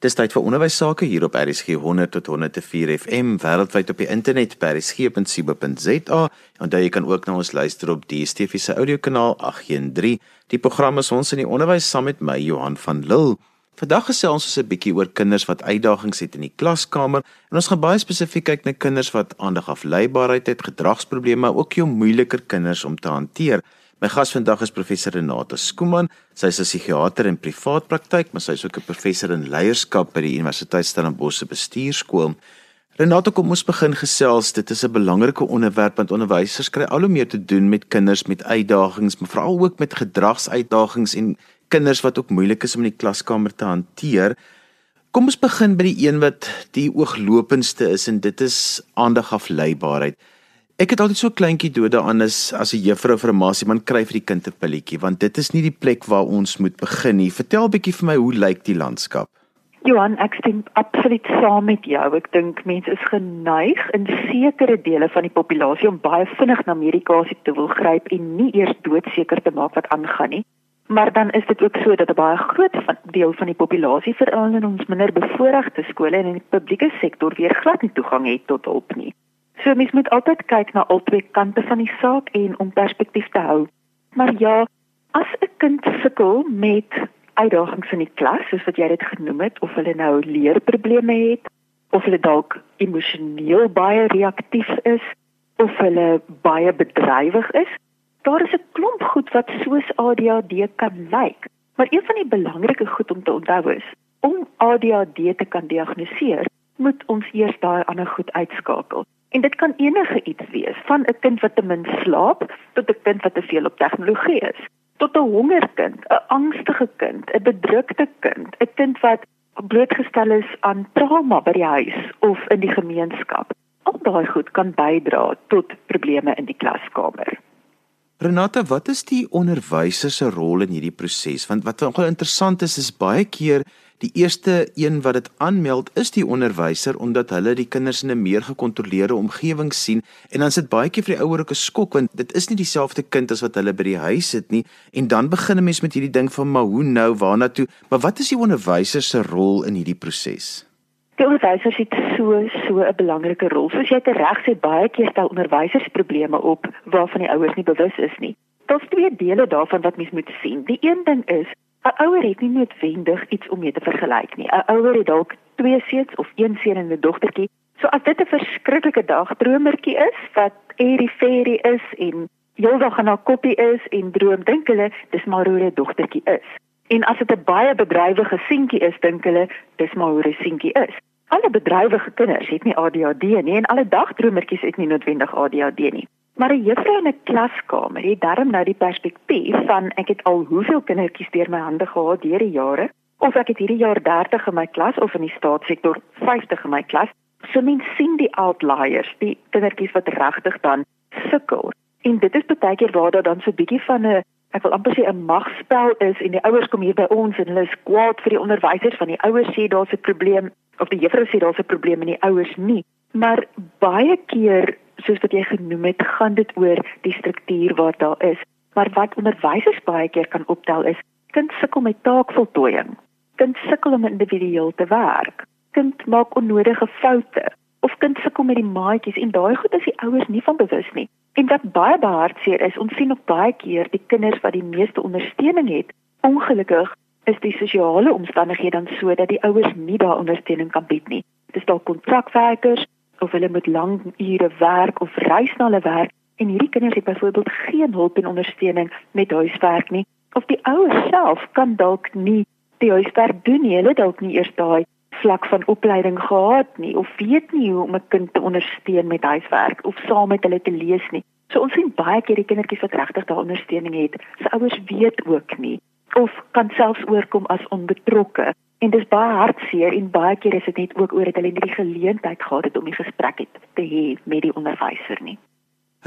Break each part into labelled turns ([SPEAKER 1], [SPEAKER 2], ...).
[SPEAKER 1] Dis tyd vir onderwys sake hier op RSG 100 tot 104 FM wêreldwyd op die internet by rsg.co.za. Onthou jy kan ook na ons luister op die DSTV se audiokanaal 813. Die program is ons in die onderwys saam met my Johan van Lille. Vandag gesels ons 'n bietjie oor kinders wat uitdagings het in die klaskamer en ons gaan baie spesifiek kyk na kinders wat aandag afleibaarheid het, gedragsprobleme, ook jou moeiliker kinders om te hanteer. My gas vandag is professor Renata Skooman. Sy is 'n psigiater in privaat praktyk, maar sy is ook 'n professor in leierskap by die Universiteit Stellenbosch se bestuurskool. Renata, kom ons begin gesels. Dit is 'n belangrike onderwerp want onderwysers kry al hoe meer te doen met kinders met uitdagings, maar veral ook met gedragsuitdagings en kinders wat ook moeilik is om in die klaskamer te hanteer. Kom ons begin by die een wat die ooglopendste is en dit is aandagafleibaarheid. Ek het altyd so kleintjie dood daaraan is as 'n juffrou vir 'n maasie man kry vir die kind 'n pilletjie want dit is nie die plek waar ons moet begin nie. Vertel 'n bietjie vir my hoe lyk die landskap?
[SPEAKER 2] Johan, ek stem absoluut saam met jou. Ek dink mense is geneig in sekere dele van die populasie om baie vinnig na medikasie te wil gryp en nie eers doodseker te maak wat aangaan nie. Maar dan is dit ook so dat 'n baie groot deel van die populasie veral in ons minder bevoorregte skole en in die publieke sektor weer glad nie toegang het tot hulp nie. So mens moet altyd kyk na al twee kante van die saak en om perspektief te hou. Maar ja, as 'n kind sukkel met uitdagings in die klas, soos wat jy dit genoem het, of hulle nou leerprobleme het, of hulle dalk emosioneel baie reaktief is, of hulle baie bedrywig is, daar is 'n klomp goed wat soos ADHD kan lyk. Maar een van die belangrike goed om te onthou is, om ADHD te kan diagnoseer, moet ons eers daai ander goed uitskakel. En dit kan enige iets wees, van 'n kind wat te min slaap tot 'n kind wat te veel op tegnologie is, tot 'n hongerkind, 'n angstige kind, 'n bedrukte kind, 'n kind wat blootgestel is aan trauma by die huis of in die gemeenskap. Al daai goed kan bydra tot probleme in die klaskamer.
[SPEAKER 1] Renata, wat is die onderwyser se rol in hierdie proses? Want wat nogal interessant is, is baie keer Die eerste een wat dit aanmeld is die onderwyser omdat hulle die kinders in 'n meer gekontroleerde omgewing sien en dan sit baie keer vir die ouer ook 'n skok want dit is nie dieselfde kind as wat hulle by die huis sit nie en dan begin 'n mens met hierdie ding van maar hoe nou waarna toe maar wat is die onderwyser se rol in hierdie proses?
[SPEAKER 2] Die onderwyser het so so 'n belangrike rol. Soos jy reg sê baie keer stel onderwysers probleme op waarvan die ouers nie bewus is nie. Daar's twee dele daarvan wat mens moet sien. Die een ding is 'n ouer het nie noodwendig iets om mee te vergelyk nie. 'n Ouer het dalk twee seuns of een seun en 'n dogtertjie. So as dit 'n verskriklike dag dromertjie is wat eriferie is en heeldag aan haar koppie is en droom dink hulle dis maar hoe 'n dogtertjie is. En as dit 'n baie bedrywige seentjie is, dink hulle dis maar hoe 'n seentjie is. Alle bedrywige kinders het nie ADHD nie en alle dagdromertjies het nie noodwendig ADHD nie. Maar 'n juffrou in 'n klaskamer het darm nou die perspektief van ek het al hoeveel kindertjies deur my hande gehad deur die jare of ek het hierdie jaar 30 in my klas of in die staatssektor 50 in my klas. So mens sien die outliers, die kindertjies wat regtig dan sukkel. En dit is baie keer waar daar dan so 'n bietjie van 'n ek wil amper sê 'n magspel is en die ouers kom hier by ons en hulle is kwaad vir die onderwysers van die ouers sê daar's 'n probleem of die juffrou sê daar's 'n probleem en die ouers nie. Maar baie keer soos wat jy genoem het, gaan dit oor die struktuur wat daar is. Maar wat onderwysers baie keer kan optel is, kind sukkel met taakvoltooiing. Kind sukkel om individueel te werk. Kind maak onnodige foute of kind sukkel met die maatjies en daai goed is die ouers nie van bewus nie. En wat baie behartseer is, ons sien ook baie keer die kinders wat die meeste ondersteuning het, ongelukkig is die sosiale omstandighede dan so dat die ouers nie daai ondersteuning kan bied nie. Dit is dalk kontrakwerkers of hulle moet lang ure werk of reis na hulle werk. En hierdie kinders het byvoorbeeld geen hulp en ondersteuning met huiswerk nie. Of die ouers self kan dalk nie die huiswerk doen nie. Hulle dalk nie eers daai vlak van opleiding gehad nie of weet nie hoe om 'n kind te ondersteun met huiswerk of saam met hulle te lees nie. So ons sien baie keer die kindertjies wat regtig daai ondersteuning het se ouers weet ook nie of kan selfs oorkom as onbetrokke En dis baie hartseer en baie keer is dit net ook oor dat hulle nie die geleentheid gehad het om die gesprek het te hê met die onderwyser nie.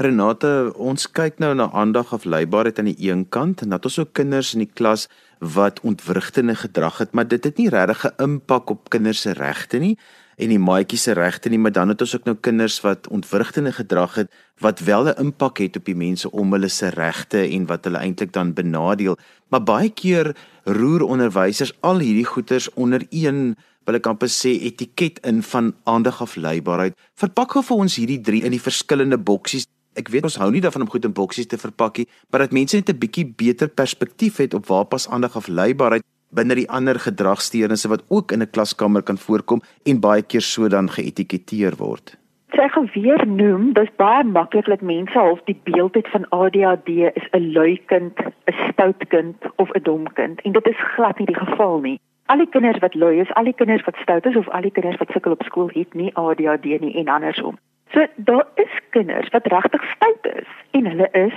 [SPEAKER 1] Renate, ons kyk nou na aandag afleibaarheid aan die een kant en dat ons ook kinders in die klas wat ontwrigtende gedrag het, maar dit het nie regtig 'n impak op kinders se regte nie en die maatjies se regte nie, maar dan het ons ook nou kinders wat ontwrigtende gedrag het wat wel 'n impak het op die mense om hulle se regte en wat hulle eintlik dan benadeel. Maar baie keer roer onderwysers al hierdie goeters onder een wil ek amper sê etiket in van aandag afleibaarheid. Verpak gou vir ons hierdie drie in die verskillende boksies. Ek weet ons hou nie daarvan om goed in boksies te verpak nie, maar dat mense net 'n bietjie beter perspektief het op waar pas aandag afleibaarheid binne die ander gedragsteurnisse wat ook in 'n klaskamer kan voorkom en baie keer so dan geetiketeer word.
[SPEAKER 2] Sy geweer noem, dis baie maklik dat mense half die beeld het van ADHD is 'n lui kind, 'n stout kind of 'n dom kind en dit is glad nie die geval nie. Al die kinders wat lui is, al die kinders wat stout is of al die kinders wat sukkel op skool het nie ADHD nie en andersom. So daar is kinders wat regtig stout is en hulle is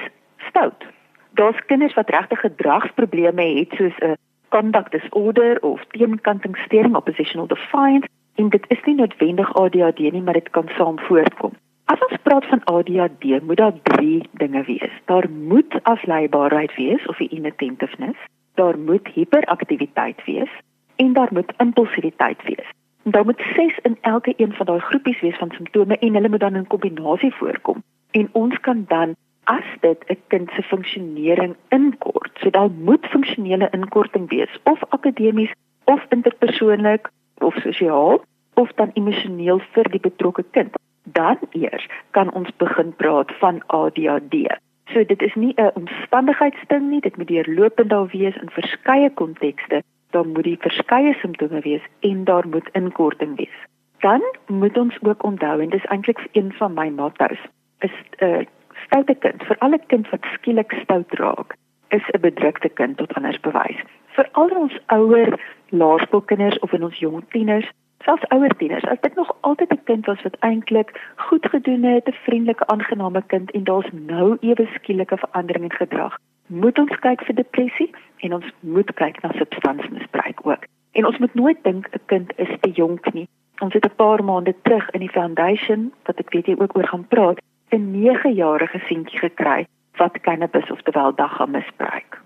[SPEAKER 2] stout. Daar's kinders wat regtig gedragsprobleme het soos 'n conduct disorder of teenkantingstoring oppositional defiance en dit is nie noodwendig ADHD nie, maar dit kan saam voorkom. As ons praat van ADHD, moet daar drie dinge wees. Daar moet afleibaarheid wees of inattentiveness, daar moet hiperaktiwiteit wees en daar moet impulsiwiteit wees. En daar moet ses in elke een van daai groepies wees van simptome en hulle moet dan in kombinasie voorkom. En ons kan dan as dit 'n kind se funksionering inkort, so dan moet funksionele inkorting wees of akademies of interpersoonlik of sosiaal of dan emosioneel vir die betrokke kind. Dan eers kan ons begin praat van ADHD. So dit is nie 'n omstandigheidsding nie, dit moet deurlopend daar wees in verskeie kontekste. Daar moet die verskeie simptome wees en daar moet inkorting wees. Dan moet ons ook onthou en dis eintlik een van my motto's is 'n uh, stoute kind, vir alle kind wat skielik stout raak, is 'n bedrukte kind tot anders bewys. Vir al ons ouer laerskoolkinders of in ons jong tieners, selfs ouer tieners, as dit nog altyd 'n kind was wat eintlik goed gedoen het, 'n vriendelike, aangename kind en daar's nou ewe skielike verandering in gedrag, moet ons kyk vir depressie en ons moet kyk na substansmisbruik ook. En ons moet nooit dink 'n kind is te jonk nie. Ons het 'n paar maande terug in die foundation wat ek weet jy ook oor gaan praat, 'n 9-jarige seentjie gekry wat cannabis of terwyl dag gaan misbruik.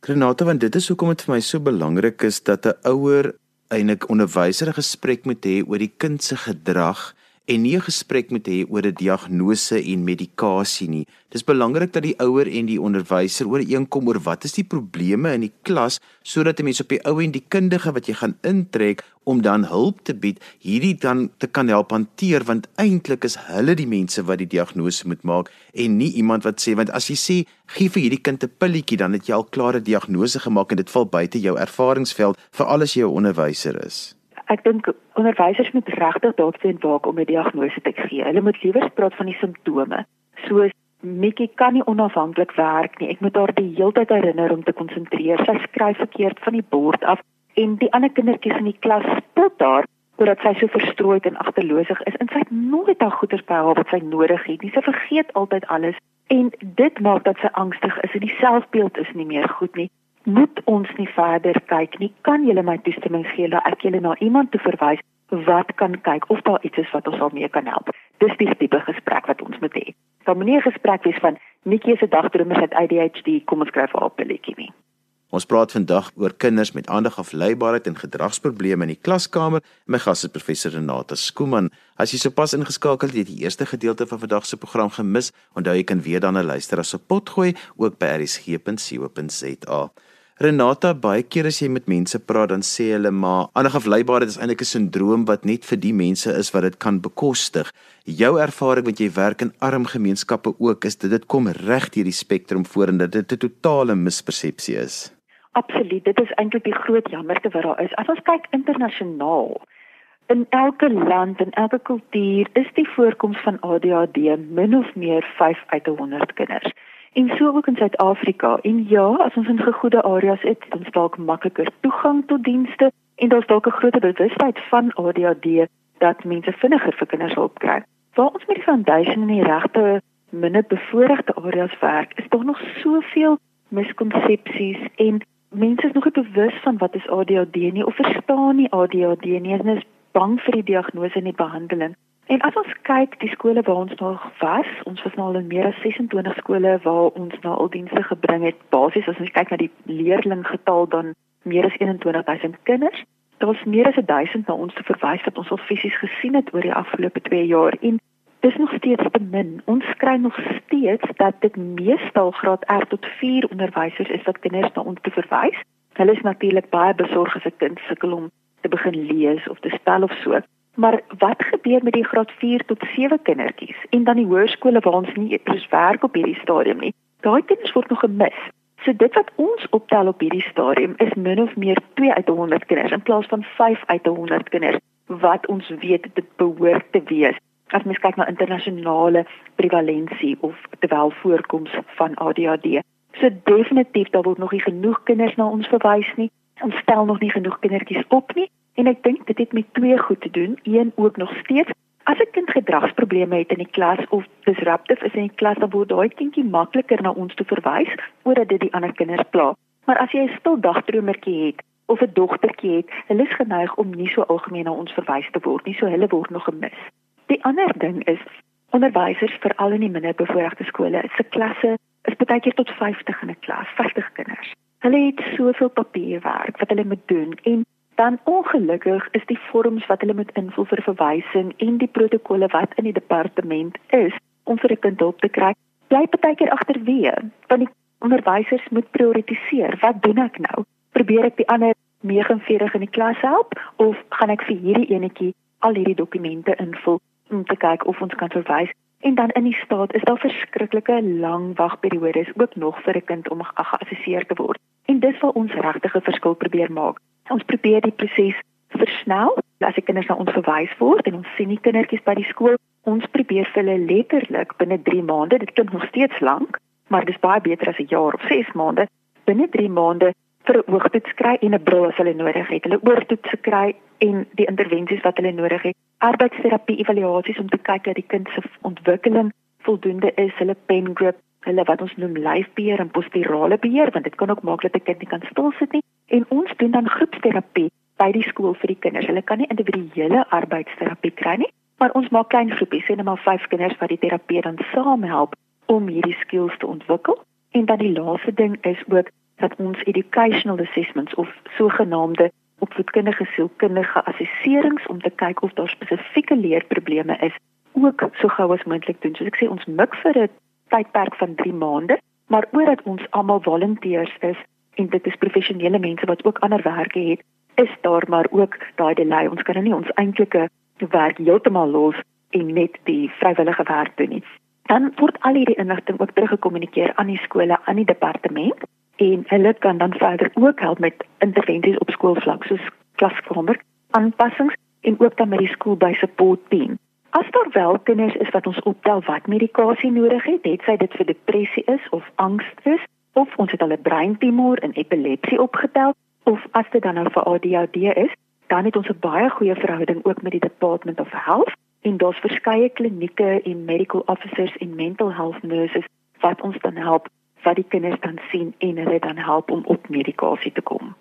[SPEAKER 1] Renate, want dit is hoekom dit vir my so belangrik is dat 'n ouer eintlik onderwyser 'n gesprek moet hê oor die kind se gedrag en nie 'n gesprek moet hê oor 'n diagnose en medikasie nie. Dis belangrik dat die ouer en die onderwyser ooreenkom oor wat is die probleme in die klas sodat 'n mens op die ou en die kundige wat jy gaan intrek om dan hulp te bied, hierdie dan te kan help hanteer want eintlik is hulle die mense wat die diagnose moet maak en nie iemand wat sê want as jy sê gee vir hierdie kind 'n pilletjie dan het jy al klaar 'n diagnose gemaak en dit val buite jou ervaringsveld vir alles jy 'n onderwyser is
[SPEAKER 2] ek dink onderwysers moet regtig daarteen waak om 'n diagnose te gee. Hulle moet liewer praat van die simptome. Soos Mikkie kan nie onafhanklik werk nie. Ek moet haar die hele tyd herinner om te konsentreer. Sy skryf verkeerd van die bord af en die ander kindertjies in die klas spot haar omdat sy so verstrooid en agterloosig is en sy het nooit haar goeders by haar wat sy nodig het nie. Sy vergeet altyd alles en dit maak dat sy angstig is en die selfbeeld is nie meer goed nie moet ons nie verder kyk nie. Kan julle my toestemming gee dat ek julle na iemand toe verwys wat kan kyk of daar iets is wat ons al mee kan help? Dis die tipe gesprek wat ons moet hê. Dan moenie 'n gesprek wees van Nikkie se dagdrome het ADHD, kom ons skryf haar 'n pilletjie nie.
[SPEAKER 1] Ons praat vandag oor kinders met aandagafleibaarheid en gedragsprobleme in die klaskamer. My gas is professor Renata Skooman. As jy sopas ingeskakel het, het jy die eerste gedeelte van vandag se program gemis. Onthou jy kan weer dan 'n luister as op pot gooi ook by rsg.co.za. Renata, baie keer as jy met mense praat, dan sê hulle maar aangefleibaarheid is eintlik 'n sindroom wat net vir die mense is wat dit kan bekostig. Jou ervaring wat jy werk in arm gemeenskappe ook, is dit dit kom reg deur die spektrum voor en dit 'n totale mispersepsie is.
[SPEAKER 2] Absoluut, dit is eintlik die groot jammerte wat daar is. As ons kyk internasionaal, in elke land en elke kultuur is die voorkoms van ADHD min of meer 5 uit 100 kinders en so ook in Suid-Afrika. En ja, as ons in gegoede areas het, dan dalk makliker toegang tot dienste en daar's dalk 'n groter bewustheid van ADHD dat mense vinniger vir kinders hulp kry. Waar ons met die foundation in die regte minder bevoorregte areas werk, is daar nog soveel miskonsepsies en mense is nog nie bewus van wat is ADHD nie of verstaan nie ADHD nie en is bang vir die diagnose en die behandeling. En as ons kyk die skole waar ons nog was, ons was nou al in meer as 26 skole waar ons nou al dienste gebring het. Basies as ons kyk na die leerlinggetal dan meer as 21000 kinders. Daar was meer as 1000 na ons te verwys wat ons al fisies gesien het oor die afgelope 2 jaar en dis nog steeds te min. Ons kry nog steeds dat dit meestal graad R tot 4 onderwysers is wat kinders na ons te verwys. Hulle is natuurlik baie besorg as 'n kind sukkel om te begin lees of te spel of so. Maar wat gebeur met die graad 4 tot 7 kindertjies en dan die hoërskole waar ons nie eers werk op hierdie stadium nie? Daai kinders word nog gemis. So dit wat ons optel op hierdie stadium is min of meer 2 uit 100 kinders in plaas van 5 uit 100 kinders wat ons weet dit behoort te wees. As mens kyk na internasionale prevalensie of terwyl voorkoms van ADHD. So definitief daar word nog nie genoeg kinders na ons verwys nie. Ons stel nog nie genoeg kindertjies op nie en ek dink dit het met twee goed te doen. Een ook nog steeds As 'n kind gedragsprobleme het in die klas of disruptief is in die klas, dan word daai kindjie makliker na ons toe verwys omdat dit die ander kinders pla. Maar as jy 'n stil dagdromertjie het of 'n dogtertjie het, hulle is geneig om nie so algemeen na ons verwys te word nie, so hulle word nog gemis. Die ander ding is onderwysers veral in die minderbevoorregte skole, se klasse is baie keer tot 50 in 'n klas, 50 kinders. Hulle het soveel papierwerk wat hulle moet doen en dan ongelukkig is die vorms wat hulle moet invul vir verwysing en die protokolle wat in die departement is om vir 'n kind hulp te kry, bly baie keer agterweë. Want die onderwysers moet prioritiseer. Wat doen ek nou? Probeer ek die ander 49 in die klas help of gaan ek vir hierdie enetjie al hierdie dokumente invul om te kyk of ons kan verwys? En dan in die staat is daar verskriklike lang wagperiodes ook nog vir 'n kind om geassesseer te word. En dis waar ons regtig 'n verskil probeer maak. Ons probeer die proses versnel. As die kinders na ons verwys word en ons sien die kindertjies by die skool, ons probeer vir hulle letterlik binne 3 maande, dit klink nog steeds lank, maar dis baie beter as 'n jaar of 6 maande, binne 3 maande vir 'n oogtoets kry en 'n bril as hulle nodig het. Hulle oortoets kry en die intervensies wat hulle nodig het. Arbeidsterapie evaluasies om te kyk dat die kind se ontwikkeling voldoende is, hulle pen grip hulle wat ons noem lyfbeheer en posturale beheer want dit kan ook maak dat 'n kind nie kan stil sit nie en ons doen dan groepsterapie by die skool vir die kinders. Hulle kan nie individuele arbeidsterapie kry nie, maar ons maak klein groepies, sê net maar 5 kinders wat die terapie dan saam help om hierdie skills te ontwikkel. En dan die laaste ding is ook dat ons educational assessments of sogenaamde opvoedkundige sielkundige assesserings om te kyk of daar spesifieke leerprobleme is ook so gou as moontlik doen. Soos ek sê, ons mik vir 'n tydperk van 3 maande, maar omdat ons almal volonteërs is en dit is professionele mense wat ook ander werke het, is daar maar ook daai delay. Ons kan nou nie ons eintlike werk heeltemal los en net die vrywillige werk doen nie. Dan word al hierdie inligting ook teruggekommunikeer aan die skole, aan die departement en hulle kan dan verder ook help met intervensies op skoolvlak soos klaskamer aanpassings en ook dan met die skool by support team. As daar wel kinders is wat ons optel wat medikasie nodig het, het sy dit vir depressie is of angs is, of ons het 'n breintumor en epilepsie opgetel, of as dit dan nou vir ADHD is, dan het ons 'n baie goeie verhouding ook met die Department of Health en daar's verskeie klinieke en medical officers en mental health nurses wat ons dan help wat die kinders dan sien en hulle dan help om op medikasie te kom.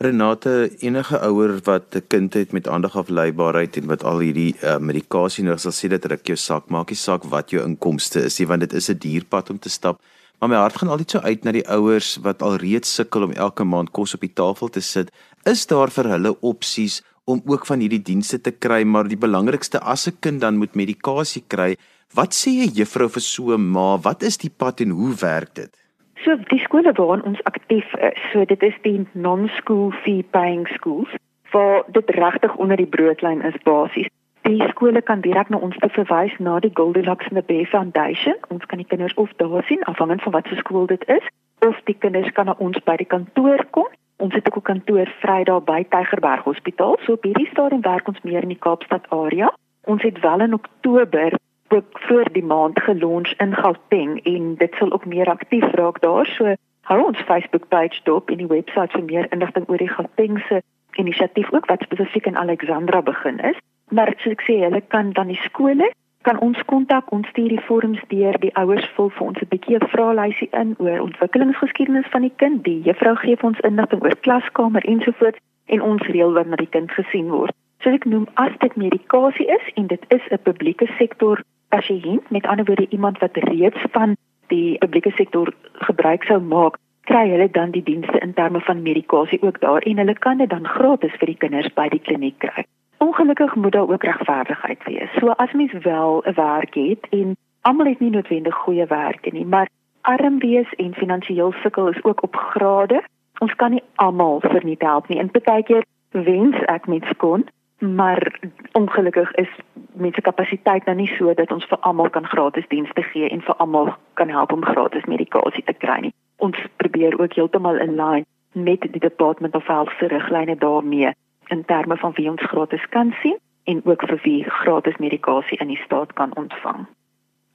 [SPEAKER 1] Renate, enige ouer wat 'n kind het met aandagafleibaarheid en wat al hierdie uh, medikasie nodig sal sê dat ruk jou sak, maak nie saak wat jou inkomste is nie, want dit is 'n duur pad om te stap. Maar my hart gaan altyd so uit na die ouers wat al reeds sukkel om elke maand kos op die tafel te sit. Is daar vir hulle opsies om ook van hierdie dienste te kry, maar die belangrikste as 'n kind dan moet medikasie kry, wat sê 'n juffrou vir so 'n ma? Wat is die pad en hoe werk dit?
[SPEAKER 2] So die skole waarin ons aktief is, so dit is die non-school fee paying schools, waar dit regtig onder die broodlyn is basies. Die skole kan direk na ons verwys na die Goldilocks and the Bear Foundation. Ons kan die kinders of daar sien afhangend van wat se skool dit is, of die kinders kan na ons by die kantoor kom. Ons het ook 'n kantoor vry daar by Tygerberg Hospitaal. So op hierdie stadium werk ons meer in die Kaapstad area. Ons het wel in Oktober ook voor die maand gelons in Gauteng en dit sal ook meer aktief raak daar. So hou ons Facebook page dop en die webwerf vir meer inligting oor die Gautengse inisiatief ook wat spesifiek in Alexandra begin is. Maar soos ek sê, hulle kan dan die skole kan ons kontak, ons stuur die vorms deur, die ouers vul vir ons 'n bietjie 'n vraelysie in oor ontwikkelingsgeskiedenis van die kind. Die juffrou gee vir ons inligting oor klaskamer ensovoorts en ons reël met die kind gesien word. So ek noem as dit medikasie is en dit is 'n publieke sektor pasiënt, met ander woorde iemand wat reeds van die publieke sektor gebruik sou maak, kry hulle dan die dienste in terme van medikasie ook daar en hulle kan dit dan gratis vir die kinders by die kliniek kry. Ongelukkig moet daar ook regverdigheid wees. So as mens wel 'n werk het en almal het nie noodwendig goeie werk nie, maar arm wees en finansiëel sukkel is ook op grade. Ons kan nie almal verniet help nie. En baie keer wens ek mens kon, maar ongelukkig is mense kapasiteit nou nie so dat ons vir almal kan gratis dienste gee en vir almal kan help om gratis medikasie te kry nie. Ons probeer ook heeltemal in lyn met die Department of Health se riglyne daarmee in terme van wie ons gratis kan sien en ook vir wie gratis medikasie in die staat kan ontvang.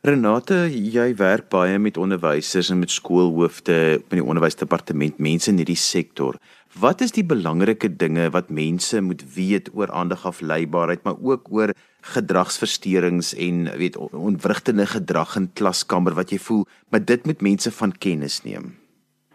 [SPEAKER 1] Renate, jy werk baie met onderwysers en met skoolhoofde in die onderwysdepartement, mense in hierdie sektor. Wat is die belangrike dinge wat mense moet weet oor aandagafleibaarheid, maar ook oor gedragsversteurings en weet ontwrigtende gedrag in klaskamer wat jy voel, maar dit moet mense van kennis neem?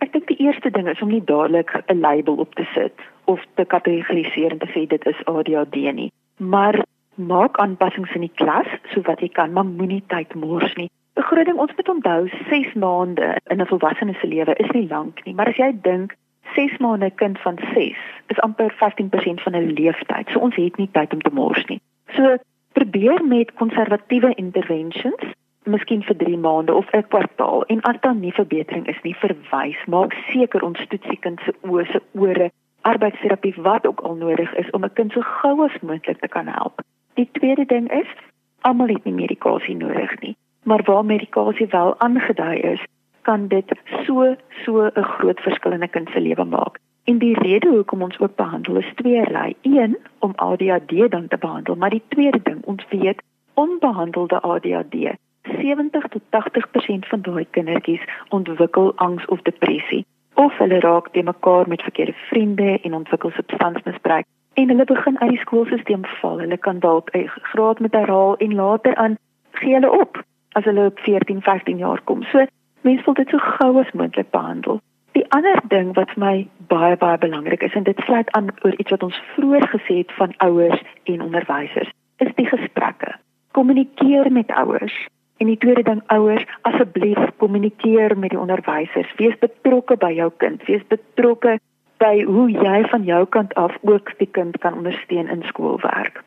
[SPEAKER 2] Ek dink die eerste ding is om nie dadelik 'n label op te sit of te kategoriseer en te sê dit is ADHD nie, maar maak aanpassings in die klas so wat jy kan, maar moenie tyd mors nie. Begroting ons moet onthou 6 maande in 'n volwassene se lewe is nie lank nie, maar as jy dink 6 maande kind van 6 is amper 15% van 'n leeftyd. So ons het nie tyd om te mors nie. So probeer met konservatiewe interventions, miskien vir 3 maande of 'n kwartaal en as daar nie verbetering is nie, verwys. Maak seker ons toetsie kind se oë, se ore, arbeidsterapie wat ook al nodig is om 'n kind so gou as moontlik te kan help. Die tweede ding is, almal het nie medikasie nodig nie, maar waar medikasie wel aangedui is, kan dit so so 'n groot verskil in 'n kind se lewe maak. En die rede hoekom ons ook behandel is tweeërlei. Een om ADHD dan te behandel, maar die tweede ding, ons weet onbehandelde ADHD 70 tot 80% van daai kindertjies ontwikkel angs of depressie of hulle raak te mekaar met verkeerde vriende en ontwikkel substansmisbruik en hulle begin uit die skoolstelsel val. Hulle kan dalk 'n graad met herhaal en later aan gee hulle op as hulle op 14, 15 jaar kom. So mense wil dit so gou as moontlik behandel. Die ander ding wat vir my baie baie belangrik is en dit sluit aan oor iets wat ons vroeër gesê het van ouers en onderwysers, is die gesprekke. Kommunikeer met ouers. En die tweede ding ouers, asseblief kommunikeer met die onderwysers. Wees betrokke by jou kind. Wees betrokke by hoe jy van jou kant af ook die kind kan ondersteun in skoolwerk.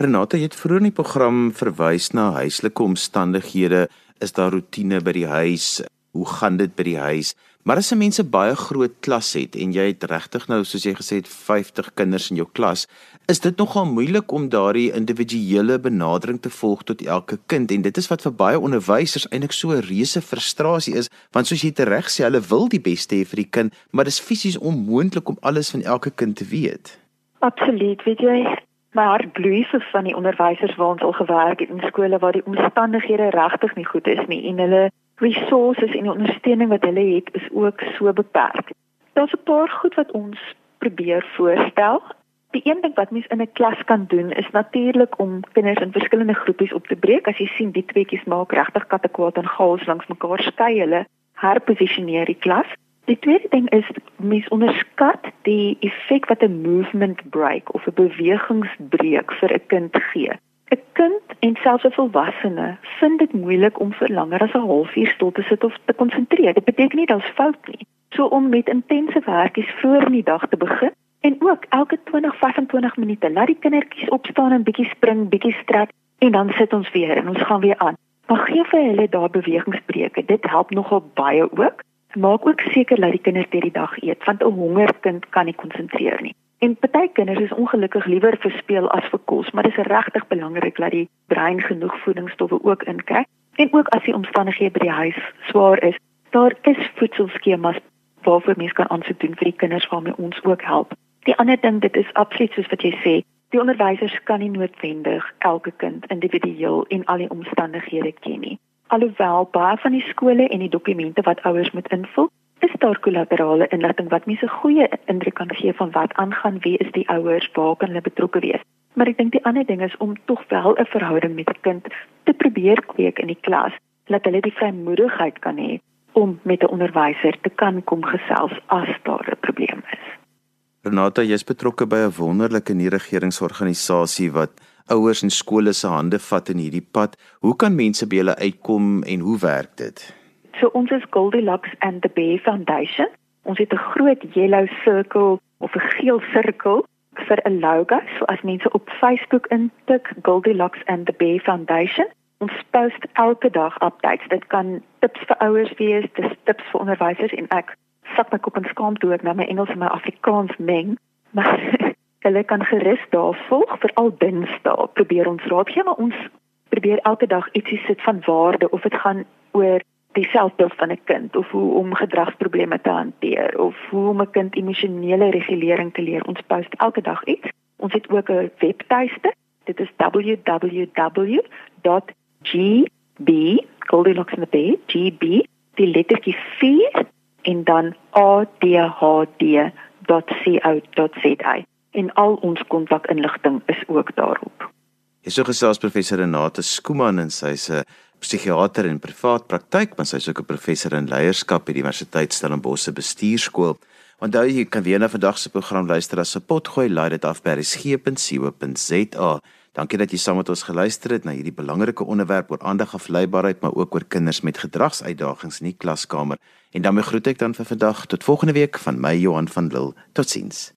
[SPEAKER 1] Renate, jy het vroeër in die program verwys na huislike omstandighede. Is daar rotine by die huis? Hoe gaan dit by die huis? Maar as 'n mens 'n baie groot klas het en jy het regtig nou soos jy gesê het 50 kinders in jou klas, is dit nogal moeilik om daardie individuele benadering te volg tot elke kind en dit is wat vir baie onderwysers eintlik so 'n reuse frustrasie is, want soos jy reg sê, hulle wil die beste hê vir die kind, maar dit is fisies onmoontlik om alles van elke kind te weet.
[SPEAKER 2] Absoluut, weet jy, my hart bloei vir van die onderwysers waar ons al gewerk het in skole waar die omstandighede regtig nie goed is nie en hulle resources en die ondersteuning wat hulle het is ook so beperk. Daar's 'n paar goed wat ons probeer voorstel. Die een ding wat mens in 'n klas kan doen is natuurlik om kinders in verskillende groepies op te breek. As jy sien die tweeetjies maak regtig katakwaad en chaos langs mekaar skei hulle, herposisioneer die klas. Die tweede ding is mens onderskat die effek wat 'n movement break of 'n bewegingsbreek vir 'n kind gee. 'n Kind en selfs 'n volwassene vind dit moeilik om vir langer as 'n halfuur stil te sit of te konsentreer. Dit beteken nie dat dit fout nie. So om met intense werkies vroeër in die dag te begin en ook elke 20-25 minute laat die kindertjies opstaan en bietjie spring, bietjie strek en dan sit ons weer en ons gaan weer aan. Maar gee vir hulle daai bewegingsbreuke. Dit help nogal baie ook. Maak ook seker dat die kinders deur die dag eet want 'n honger kind kan nie konsentreer nie. En party kinders is ongelukkig liewer vir speel as vir kos, maar dit is regtig belangrik dat die brein genoeg voedingsstowwe ook inkry. En ook as die omstandighede by die huis swaar is, daar is voedselskemas waarvoor mens kan aansoek doen vir die kinders waarmee ons ook help. Die ander ding, dit is absoluut soos wat jy sê, die onderwysers kan nie noodwendig elke kind individueel en al die omstandighede ken nie. Alhoewel baie van die skole en die dokumente wat ouers moet invul, is daar kollaterale inligting wat mense 'n goeie indruk kan gee van wat aangaan, wie is die ouers, waar kan hulle betrokke wees. Maar ek dink die ander ding is om tog wel 'n verhouding met 'n kind te probeer kweek in die klas, dat hulle die vrymoedigheid kan hê om met 'n onderwyser te kan kom gesels as daar 'n probleem is.
[SPEAKER 1] Renata, jy's betrokke by 'n wonderlike nie-regeringsorganisasie wat ouers en skole se hande vat in hierdie pad. Hoe kan mense by julle uitkom en hoe werk dit?
[SPEAKER 2] So ons is Goldilocks and the Bear Foundation. Ons het 'n groot yellow circle of 'n geel sirkel vir 'n logo. So as mense op Facebook intik Goldilocks and the Bear Foundation, ons post elke dag updates. Dit kan tips vir ouers wees, dis tips vir onderwysers en ek sak my kop en skaam toe ek nou my Engels en my Afrikaans meng. Maar Hulle kan gerus daar volg vir al Dinsdae. Probeer ons raad gee, maar ons probeer elke dag ietsie sit van waarde of dit gaan oor die selfbeeld van 'n kind of hoe om gedragsprobleme te hanteer of hoe om 'n kind emosionele regulering te leer. Ons post elke dag iets. Ons het ook 'n webtuiste. Dit is www.gb Goldilocks in the Bay, GB, die lettertjie 4 en dan adhd.co.za. En al ons kontakinligting is ook daarop.
[SPEAKER 1] Hier so gesels professor Renate Skooman en sy's 'n psigiater in privaat praktyk, maar sy's ook 'n professor in leierskap by die Universiteit Stellenbosch se bestuurskool. Onthou jy kan weer na vandag se program luister as se potgooi laai dit af by resgep.co.za. Dankie dat jy saam met ons geluister het na hierdie belangrike onderwerp oor aandagafleibaarheid, maar ook oor kinders met gedragsuitdagings in die klaskamer. En dan groet ek dan vir vandag tot volgende week van my Johan van Lille. Totsiens.